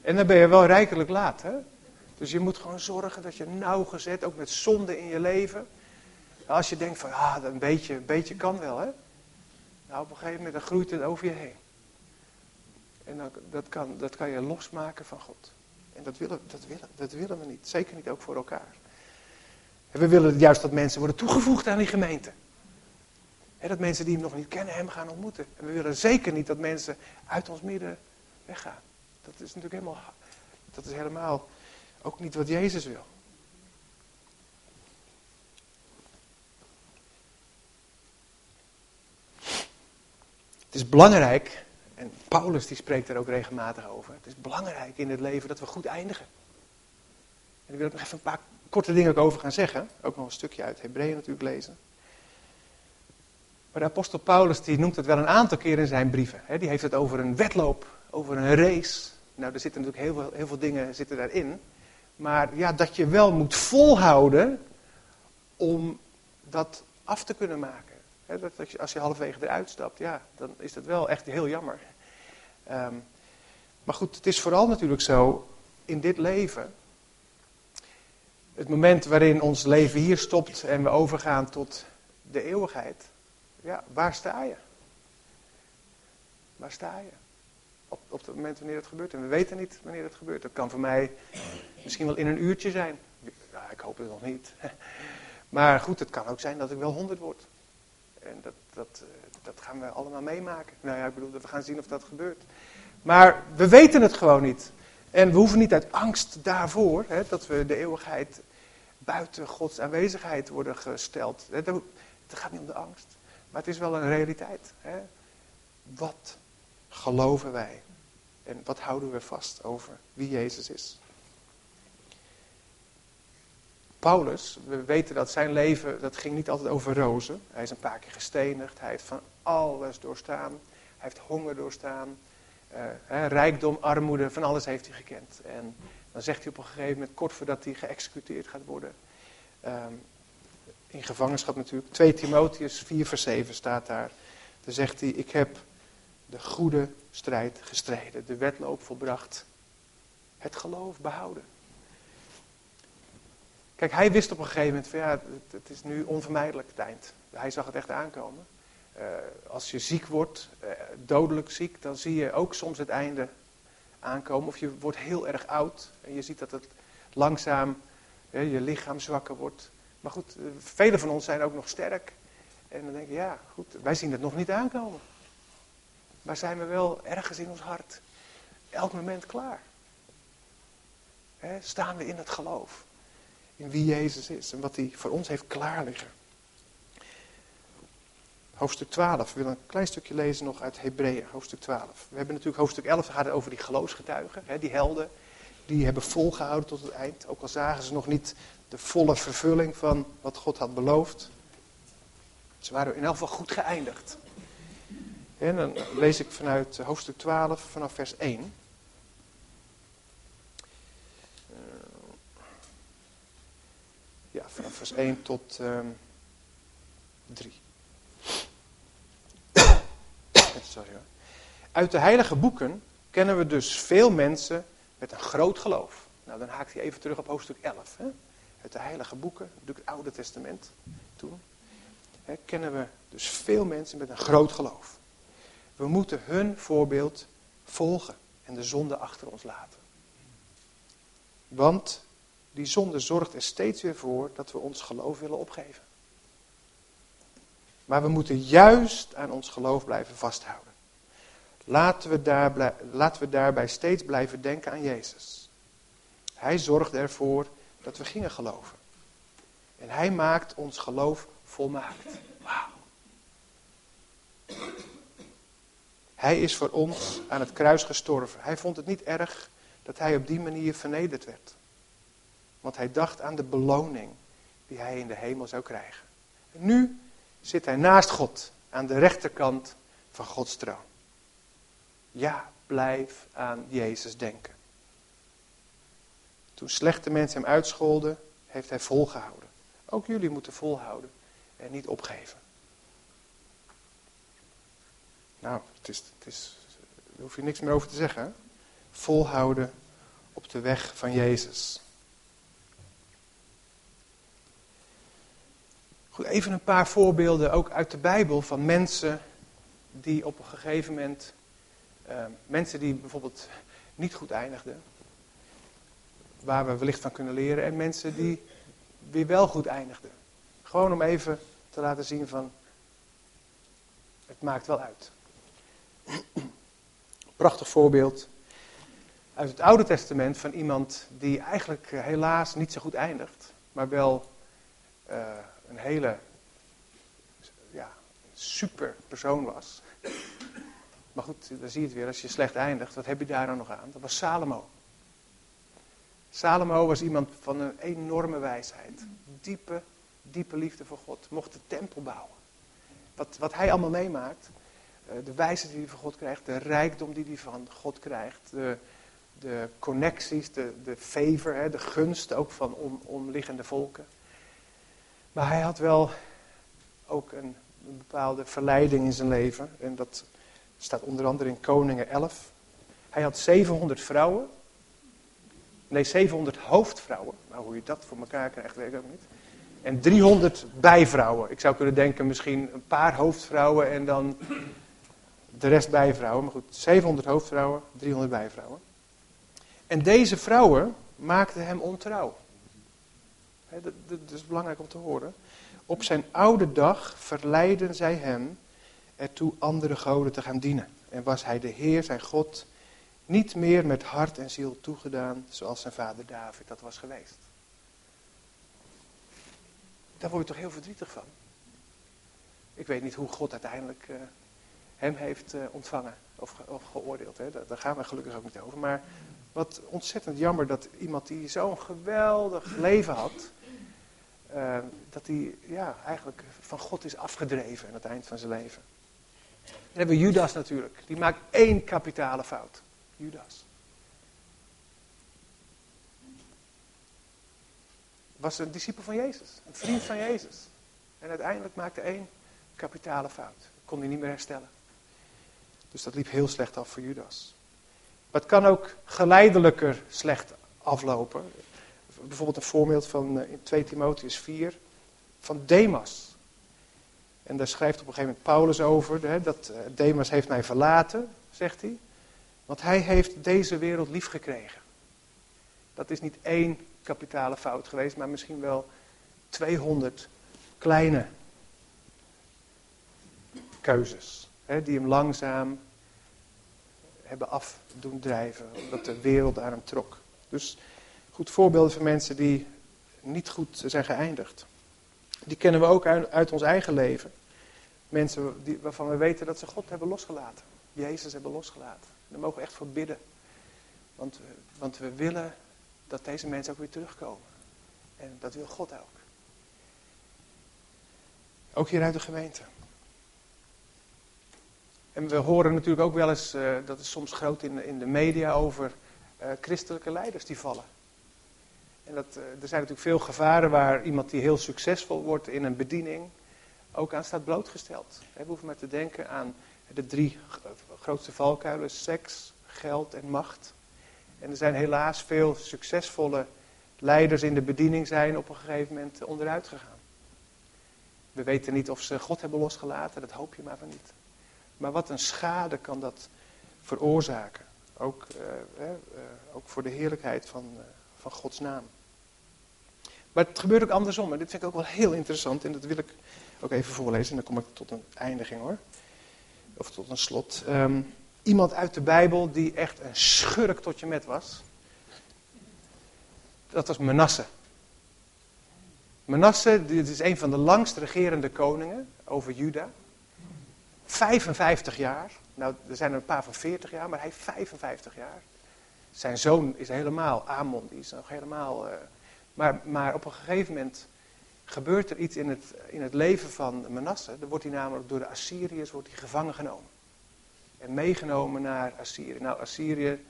En dan ben je wel rijkelijk laat. Hè? Dus je moet gewoon zorgen dat je nauwgezet, ook met zonde in je leven. Als je denkt van, ah, een beetje, een beetje kan wel, hè. Nou, op een gegeven moment dan groeit het over je heen. En dat, kan, dat kan je losmaken van God. En dat willen, dat, willen, dat willen we niet. Zeker niet ook voor elkaar. En we willen juist dat mensen worden toegevoegd aan die gemeente. En dat mensen die hem nog niet kennen hem gaan ontmoeten. En we willen zeker niet dat mensen uit ons midden weggaan. Dat is natuurlijk helemaal, dat is helemaal ook niet wat Jezus wil. Het is belangrijk, en Paulus die spreekt er ook regelmatig over. Het is belangrijk in het leven dat we goed eindigen. En daar wil ik nog even een paar korte dingen over gaan zeggen. Ook nog een stukje uit Hebreeën natuurlijk lezen. Maar de apostel Paulus die noemt het wel een aantal keer in zijn brieven. Die heeft het over een wedloop, over een race. Nou, er zitten natuurlijk heel veel, heel veel dingen zitten daarin. Maar ja, dat je wel moet volhouden om dat af te kunnen maken. Dat als, je, halverwege eruit stapt, ja, dan is dat wel echt heel jammer. Ehm, maar goed, het is vooral natuurlijk zo in dit leven. Het moment waarin ons leven hier stopt en we overgaan tot de eeuwigheid. Ja, waar sta je? Waar sta je? Op, op het moment wanneer het gebeurt. En we weten niet wanneer het gebeurt. Dat kan voor mij misschien wel in een uurtje zijn. Ja, ik hoop het nog niet. (laughs) Maar goed, het kan ook zijn dat ik wel honderd word. En dat, dat, eh, dat gaan we allemaal meemaken. Nou ja, ik bedoel, we gaan zien of dat gebeurt. Maar we weten het gewoon niet. En we hoeven niet uit angst daarvoor, hè, dat we de eeuwigheid buiten Gods aanwezigheid worden gesteld. Het gaat niet om de angst. Maar het is wel een realiteit. Hè. Wat geloven wij? En wat houden we vast over wie Jezus is? Paulus, we weten dat zijn leven, dat ging niet altijd over rozen. Hij is een paar keer gestenigd, hij heeft van alles doorstaan. Hij heeft honger doorstaan, uh, rijkdom, armoede, van alles heeft hij gekend. En dan zegt hij op een gegeven moment, kort voordat hij geëxecuteerd gaat worden, um, in gevangenschap natuurlijk, 2 Timotheus 4 vers 7 staat daar. Dan zegt hij, ik heb de goede strijd gestreden, de wedloop volbracht, het geloof behouden. Kijk, hij wist op een gegeven moment van ja, het, is nu onvermijdelijk het eind. Hij zag het echt aankomen. Uh, als je ziek wordt, uh, dodelijk ziek, dan zie je ook soms het einde aankomen. Of je wordt heel erg oud en je ziet dat het langzaam je lichaam zwakker wordt. Maar goed, uh, velen van ons zijn ook nog sterk. En dan denk je, ja, goed, wij zien het nog niet aankomen. Maar zijn we wel ergens in ons hart elk moment klaar? Staan we in het geloof? In wie Jezus is en wat hij voor ons heeft klaar liggen. Hoofdstuk 12, we willen een klein stukje lezen nog uit Hebreeën, hoofdstuk 12. We hebben natuurlijk hoofdstuk 11, gaat over die geloofsgetuigen, die helden. Die hebben volgehouden tot het eind, ook al zagen ze nog niet de volle vervulling van wat God had beloofd. Ze waren in elk geval goed geëindigd. En dan lees ik vanuit hoofdstuk 12, vanaf vers 1. Ja, vanaf vers 1 tot um, 3. (coughs) Sorry hoor. Uit de heilige boeken kennen we dus veel mensen met een groot geloof. Nou, dan haakt hij even terug op hoofdstuk 11. Hè? Uit de heilige boeken, natuurlijk het Oude Testament toen, kennen we dus veel mensen met een groot geloof. We moeten hun voorbeeld volgen en de zonde achter ons laten. Want die zonde zorgt er steeds weer voor dat we ons geloof willen opgeven. Maar we moeten juist aan ons geloof blijven vasthouden. Laten we, daar, laten we daarbij steeds blijven denken aan Jezus. Hij zorgde ervoor dat we gingen geloven. En hij maakt ons geloof volmaakt. Wauw. Hij is voor ons aan het kruis gestorven. Hij vond het niet erg dat hij op die manier vernederd werd. Want hij dacht aan de beloning die hij in de hemel zou krijgen. En nu zit hij naast God, aan de rechterkant van Gods troon. Ja, blijf aan Jezus denken. Toen slechte mensen hem uitscholden, heeft hij volgehouden. Ook jullie moeten volhouden en niet opgeven. Nou, het is, het is, daar hoef je niks meer over te zeggen. Volhouden op de weg van Jezus. Goed, even een paar voorbeelden ook uit de Bijbel van mensen die op een gegeven moment, uh, mensen die bijvoorbeeld niet goed eindigden, waar we wellicht van kunnen leren, en mensen die weer wel goed eindigden. Gewoon om even te laten zien van, het maakt wel uit. (clears throat) Prachtig voorbeeld uit het Oude Testament van iemand die eigenlijk eh, helaas niet zo goed eindigt, maar wel uh, een hele ja, super persoon was. Maar goed, dan zie je het weer, als je slecht eindigt, wat heb je daar dan nog aan? Dat was Salomo. Salomo was iemand van een enorme wijsheid. Diepe, diepe liefde voor God. Mocht de tempel bouwen. Wat, wat hij allemaal meemaakt, eh, de wijsheid die hij van God krijgt, de rijkdom die hij van God krijgt, de, de connecties, de, de favor, de gunst ook van om, omliggende volken. Maar hij had wel ook een, bepaalde verleiding in zijn leven. En dat staat onder andere in Koningen 11. Hij had 700 vrouwen. Nee, 700 hoofdvrouwen. Nou, hoe je dat voor elkaar krijgt, weet ik ook niet. En 300 bijvrouwen. Ik zou kunnen denken misschien een paar hoofdvrouwen en dan de rest bijvrouwen. Maar goed, 700 hoofdvrouwen, 300 bijvrouwen. En deze vrouwen maakten hem ontrouw. Dat, is belangrijk om te horen. Op zijn oude dag verleidden zij hem ertoe andere goden te gaan dienen. En was hij de Heer, zijn God, niet meer met hart en ziel toegedaan zoals zijn vader David dat was geweest. Daar word je toch heel verdrietig van. Ik weet niet hoe God uiteindelijk uh, hem heeft uh, ontvangen of, geoordeeld. Hè. Daar, gaan we gelukkig ook niet over. Maar wat ontzettend jammer dat iemand die zo'n geweldig leven had, uh, dat hij ja, eigenlijk van God is afgedreven aan het eind van zijn leven. Dan hebben we Judas natuurlijk. Die maakt één kapitale fout. Judas. Was een discipel van Jezus. Een vriend van Jezus. En uiteindelijk maakte één kapitale fout. Kon hij niet meer herstellen. Dus dat liep heel slecht af voor Judas. Maar het kan ook geleidelijker slecht aflopen. Bijvoorbeeld een voorbeeld van eh, in 2 Timotheus 4 van Demas. En daar schrijft op een gegeven moment Paulus over, hè, dat uh, Demas heeft mij verlaten, zegt hij. Want hij heeft deze wereld lief gekregen. Dat is niet één kapitale fout geweest, maar misschien wel 200 kleine keuzes. Hè, die hem langzaam hebben af doen drijven, omdat de wereld aan hem trok. Dus goed voorbeelden van mensen die niet goed zijn geëindigd. Die kennen we ook uit, ons eigen leven. Mensen die, waarvan we weten dat ze God hebben losgelaten. Jezus hebben losgelaten. Daar mogen we echt voor bidden. Want, want we willen dat deze mensen ook weer terugkomen. En dat wil God ook. Ook hier uit de gemeente. En we horen natuurlijk ook wel eens, uh, dat is soms groot in, in de media, over uh, christelijke leiders die vallen. En dat, uh, er zijn natuurlijk veel gevaren waar iemand die heel succesvol wordt in een bediening ook aan staat blootgesteld. We hoeven maar te denken aan de drie grootste valkuilen, seks, geld en macht. En er zijn helaas veel succesvolle leiders in de bediening zijn op een gegeven moment onderuit gegaan. We weten niet of ze God hebben losgelaten, dat hoop je maar van niet. Maar wat een schade kan dat veroorzaken. Ook, uh, uh, ook voor de heerlijkheid van, van Gods naam. Maar het gebeurt ook andersom. En dit vind ik ook wel heel interessant. En dat wil ik ook even voorlezen en dan kom ik tot een eindiging hoor. Of tot een slot. Ehm, iemand uit de Bijbel die echt een schurk tot je met was. Dat was Manasse. Manasse, dit is een van de langst regerende koningen over Juda. 55 jaar. Nou, er zijn er een paar van 40 jaar, maar hij heeft 55 jaar. Zijn zoon is helemaal, Amon, die is nog helemaal. Uh, maar, maar op een gegeven moment gebeurt er iets in het, in het leven van Manasse. Dan wordt hij namelijk door de Assyriërs wordt hij gevangen genomen. En meegenomen naar Assyrië. Nou, Assyrië,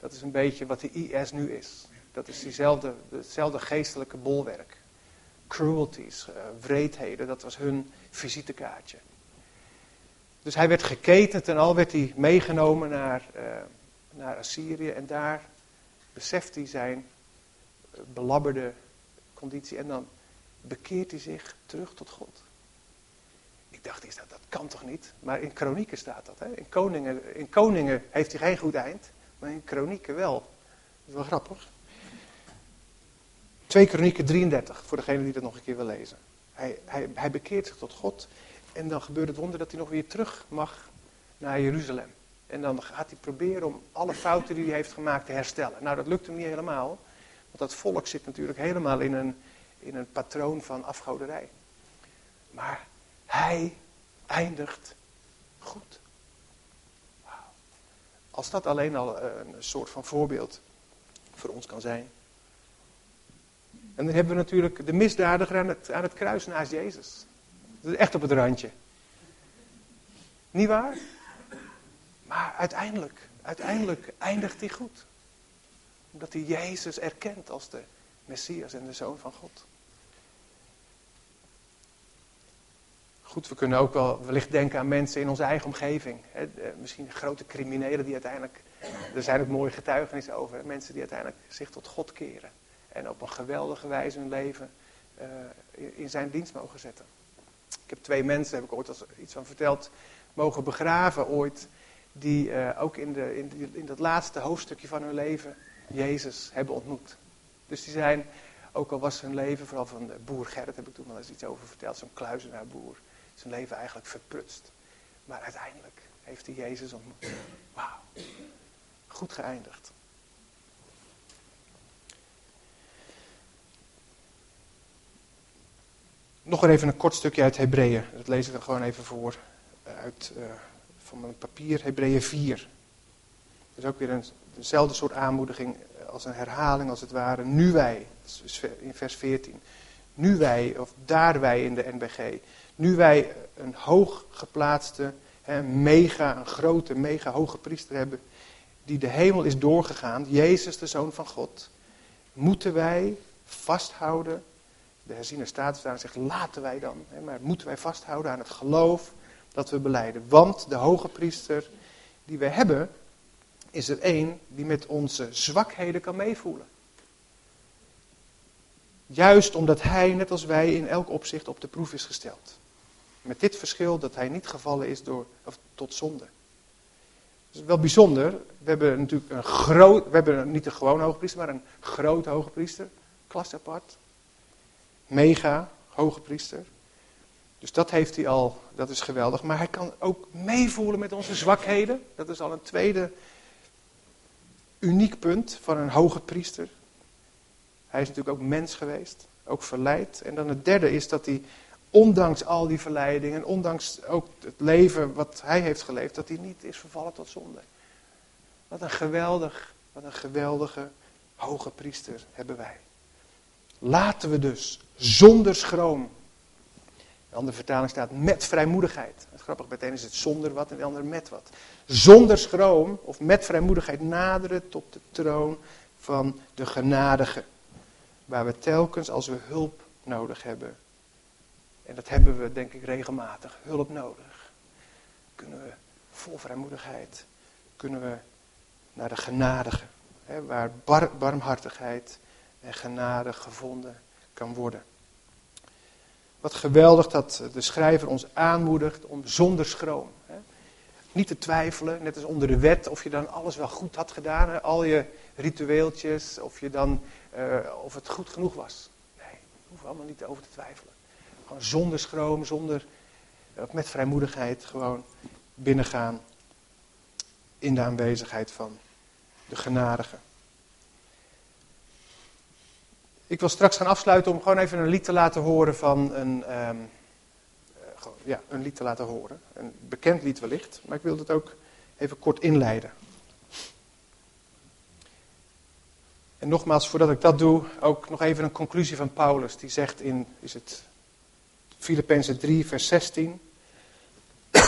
dat is een beetje wat de IS nu is. Dat is diezelfde, hetzelfde geestelijke bolwerk. Cruelties, uh, wreedheden, dat was hun visitekaartje. Dus hij werd geketend en al werd hij meegenomen naar, uh, naar Assyrië. En daar beseft hij zijn eh, belabberde conditie. En dan bekeert hij zich terug tot God. Ik dacht eens, dat, dat kan toch niet? Maar in kronieken staat dat. Hè? In, koningen, in koningen heeft hij geen goed eind, maar in kronieken wel. Dat is wel grappig. 2 Kronieken 33, voor degene die dat nog een keer wil lezen. Hij, hij, hij bekeert zich tot God en dan gebeurt het wonder dat hij nog weer terug mag naar Jeruzalem. En dan gaat hij proberen om alle fouten die hij heeft gemaakt te herstellen. Nou, dat lukt hem niet helemaal. Want dat volk zit natuurlijk helemaal in een, in een patroon van afgoderij. Maar hij eindigt goed. Als dat alleen al een soort van voorbeeld voor ons kan zijn. En dan hebben we natuurlijk de misdadiger aan het, aan het kruis naast Jezus. Dat is echt op het randje. Niet waar? Maar uiteindelijk, uiteindelijk eindigt hij goed. Omdat hij Jezus erkent als de Messias en de Zoon van God. Goed, we kunnen ook wel wellicht denken aan mensen in onze eigen omgeving. Hè, misschien grote criminelen die uiteindelijk, er zijn ook mooie getuigenissen over, mensen die uiteindelijk zich tot God keren. En op een geweldige wijze hun leven uh, in zijn dienst mogen zetten. Ik heb twee mensen, heb ik ooit als iets van verteld, mogen begraven ooit. Die uh, ook in, de, in, in dat laatste hoofdstukje van hun leven Jezus hebben ontmoet. Dus die zijn, ook al was hun leven, vooral van boer Gerrit heb ik toen wel eens iets over verteld, zo'n kluizenaarboer. Zijn leven eigenlijk verprutst. Maar uiteindelijk heeft hij Jezus ontmoet. Wauw. Goed geëindigd. Nog even een kort stukje uit Hebreeën. Dat lees ik dan gewoon even voor. Eh, uit, uh, van mijn papier, Hebreeën 4. Dat is ook weer een, dezelfde soort aanmoediging eh, als een herhaling als het ware. Nu wij, in vers 14. Nu wij, of daar wij in de NBG. Nu wij een hoog geplaatste, een mega, een grote, mega hoge priester hebben. Die de hemel is doorgegaan, Jezus de Zoon van God. Moeten wij vasthouden de herziene staatvertaling zegt, laten wij dan. Maar moeten wij vasthouden aan het geloof dat we beleiden. Want de hoge priester die we hebben, is er één die met onze zwakheden kan meevoelen. Juist omdat hij, net als wij, in elk opzicht op de proef is gesteld. Met dit verschil dat hij niet gevallen is door, of tot zonde. Dat is wel bijzonder. We hebben natuurlijk een groot, we hebben niet een gewone hoge priester, maar een groot hoge priester. Klas apart mega hoge priester. Dus dat heeft hij al, dat is geweldig. Maar hij kan ook meevoelen met onze zwakheden. Dat is al een tweede uniek punt van een hoge priester. Hij is natuurlijk ook mens geweest, ook verleid. En dan het derde is dat hij, ondanks al die verleidingen, ondanks ook het leven wat hij heeft geleefd, dat hij niet is vervallen tot zonde. Wat een geweldig, wat een geweldige hoge priester hebben wij. Laten we dus zonder schroom. De andere vertaling staat met vrijmoedigheid. Het bij is het zonder wat en de andere met wat. Zonder schroom of met vrijmoedigheid naderen tot de troon van de genadige. Waar we telkens als we hulp nodig hebben. En dat hebben we denk ik regelmatig, hulp nodig. Kunnen we vol vrijmoedigheid, kunnen we naar de genadige. Hè, waar barmhartigheid en genade gevonden kan worden. Wat geweldig dat de schrijver ons aanmoedigt om zonder schroom. Hè, niet te twijfelen, net als onder de wet, of je dan alles wel goed had gedaan. Al je ritueeltjes, of, je dan, uh, of het goed genoeg was. Nee, we hoeven allemaal niet over te twijfelen. Gewoon zonder schroom, zonder, met vrijmoedigheid gewoon binnengaan in de aanwezigheid van de genadige. Ik wil straks gaan afsluiten om gewoon even een lied te laten horen van een, ehm, eh, ja, een lied te laten horen. Een bekend lied wellicht, maar ik wil het ook even kort inleiden. En nogmaals, voordat ik dat doe, ook nog even een conclusie van Paulus. Die zegt in, is het Filippenzen 3, vers 16. (clears throat)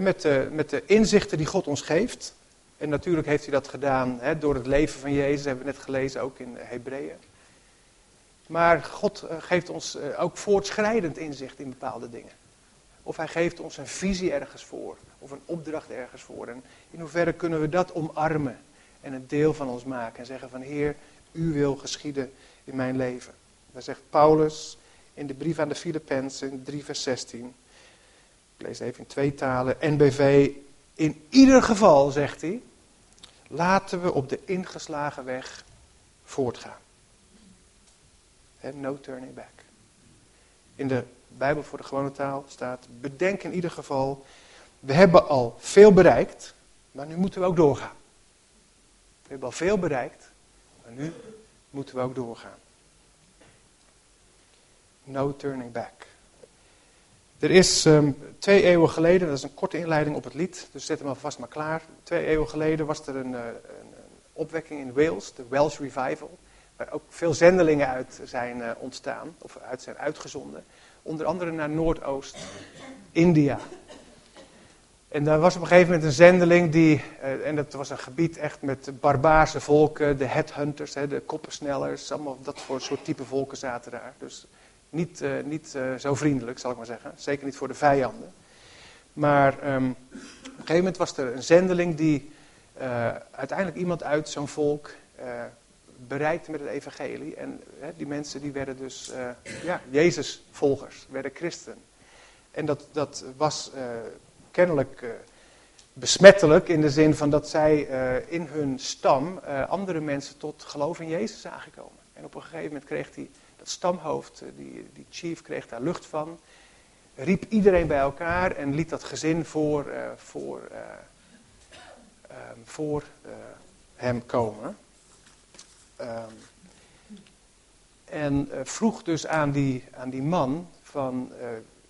met, de, met de inzichten die God ons geeft. En natuurlijk heeft hij dat gedaan door het leven van Jezus, hebben we net gelezen, ook in Hebreeën. Maar God eh, geeft ons eh, ook voortschrijdend inzicht in bepaalde dingen. Of hij geeft ons een visie ergens voor, of een opdracht ergens voor. En in hoeverre kunnen we dat omarmen en een deel van ons maken en zeggen van Heer, u wil geschieden in mijn leven. Dan zegt Paulus in de brief aan de Filippenzen, 3 vers 16. Ik lees even in twee talen. NBV, in ieder geval, zegt hij, laten we op de ingeslagen weg voortgaan. no turning back. In de Bijbel voor de gewone taal staat, bedenk in ieder geval, we hebben al veel bereikt, maar nu moeten we ook doorgaan. We hebben al veel bereikt, maar nu moeten we ook doorgaan. No turning back. Er is um, twee eeuwen geleden, dat is een korte inleiding op het lied, dus zet hem alvast maar klaar. Twee eeuwen geleden was er een, uh, een, opwekking in Wales, de Welsh Revival, waar ook veel zendelingen uit zijn uh, ontstaan, of uit zijn uitgezonden. Onder andere naar Noordoost-India. En daar was op een gegeven moment een zendeling die, uh, en dat was een gebied echt met barbaarse volken, de headhunters, hè, de koppensnellers, allemaal dat voor soort type volken zaten daar. Dus niet, uh, niet uh, zo vriendelijk, zal ik maar zeggen. Zeker niet voor de vijanden. Maar um, op een gegeven moment was er een zendeling die uiteindelijk iemand uit zo'n volk bereikte met het evangelie. En die mensen die werden dus ja, Jezus-volgers, werden christen. En dat, dat was kennelijk besmettelijk in de zin van dat zij in hun stam andere mensen tot geloof in Jezus zagen komen. En op een gegeven moment kreeg hij dat stamhoofd, eh, die, die chief, kreeg daar lucht van. Riep iedereen bij elkaar en liet dat gezin voor, uh, voor, uh, um, voor hem komen. Um, en vroeg dus aan die, aan die man van,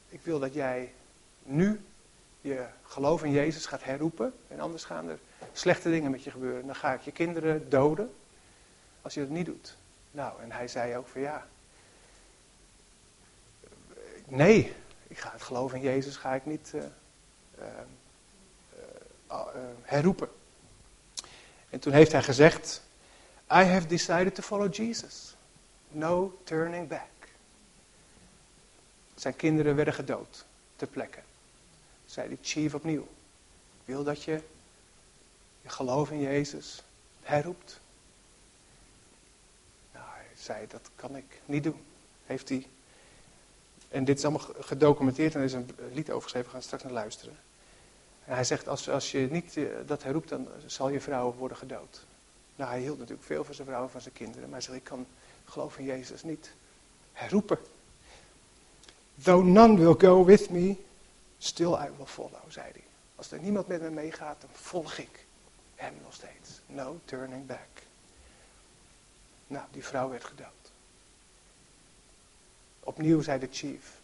ik wil dat jij nu je geloof in Jezus gaat herroepen. En anders gaan er slechte dingen met je gebeuren. Dan ga ik je kinderen doden als je dat niet doet. Nou, en hij zei ook van ja, nee, ik ga het geloven in Jezus ga ik niet uh, uh, uh, herroepen. En toen heeft hij gezegd, I have decided to follow Jesus. No turning back. Zijn kinderen werden gedood, ter plekke. Zei de chief opnieuw. Ik wil dat je je geloof in Jezus herroept. Nou, hij zei, dat kan ik niet doen. Heeft hij en dit is allemaal gedocumenteerd en er is een lied over geschreven, we gaan straks naar luisteren. En hij zegt, als, als je niet eh, dat herroept, dan zal je vrouw worden gedood. Nou, hij hield natuurlijk veel van zijn vrouw en van zijn kinderen, maar hij zegt, ik kan geloof in Jezus niet herroepen. Though none will go with me, still I will follow, zei hij. Als er niemand met me meegaat, dan volg ik hem nog steeds. No turning back. Nou, die vrouw werd gedood. Opnieuw zei de chief.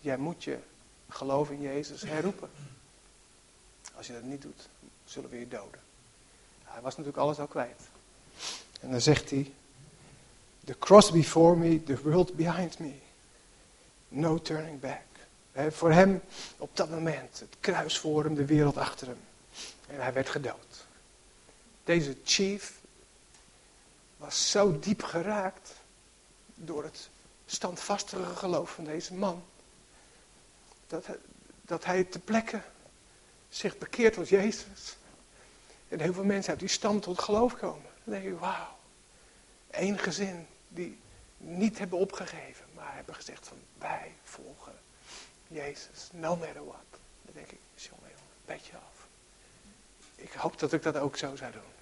Jij moet je geloof in Jezus herroepen. Als je dat niet doet, zullen we je doden. Hij was natuurlijk alles al kwijt. En dan zegt hij: The cross before me, the world behind me. No turning back. voor hem op dat moment, het kruis voor hem, de wereld achter hem. En hij werd gedood. Deze chief was zo diep geraakt door het standvastige geloof van deze man. Dat, dat hij te plekke zich bekeert tot Jezus. En heel veel mensen uit die stam tot geloof komen. Dan denk je, wauw. Eén gezin die niet hebben opgegeven, maar hebben gezegd van wij volgen Jezus, no matter what. Dan denk ik, jongen, jongen, beetje af. Ik hoop dat ik dat ook zo zou doen.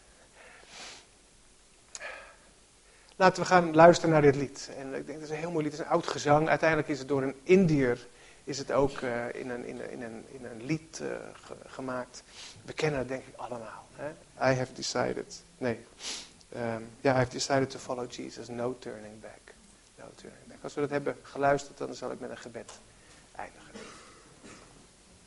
Laten we gaan luisteren naar dit lied. En ik denk dat is een heel mooi lied. Het is een oud gezang. Uiteindelijk is het door een Indiër is het ook uh, in, een, in, een, in, een, in een lied ge, gemaakt. We kennen het denk ik allemaal. Hè? I have decided. Nee. Ja, um, yeah, I have decided to follow Jesus. No turning back. No turning back. Als we dat hebben geluisterd, dan zal ik met een gebed eindigen.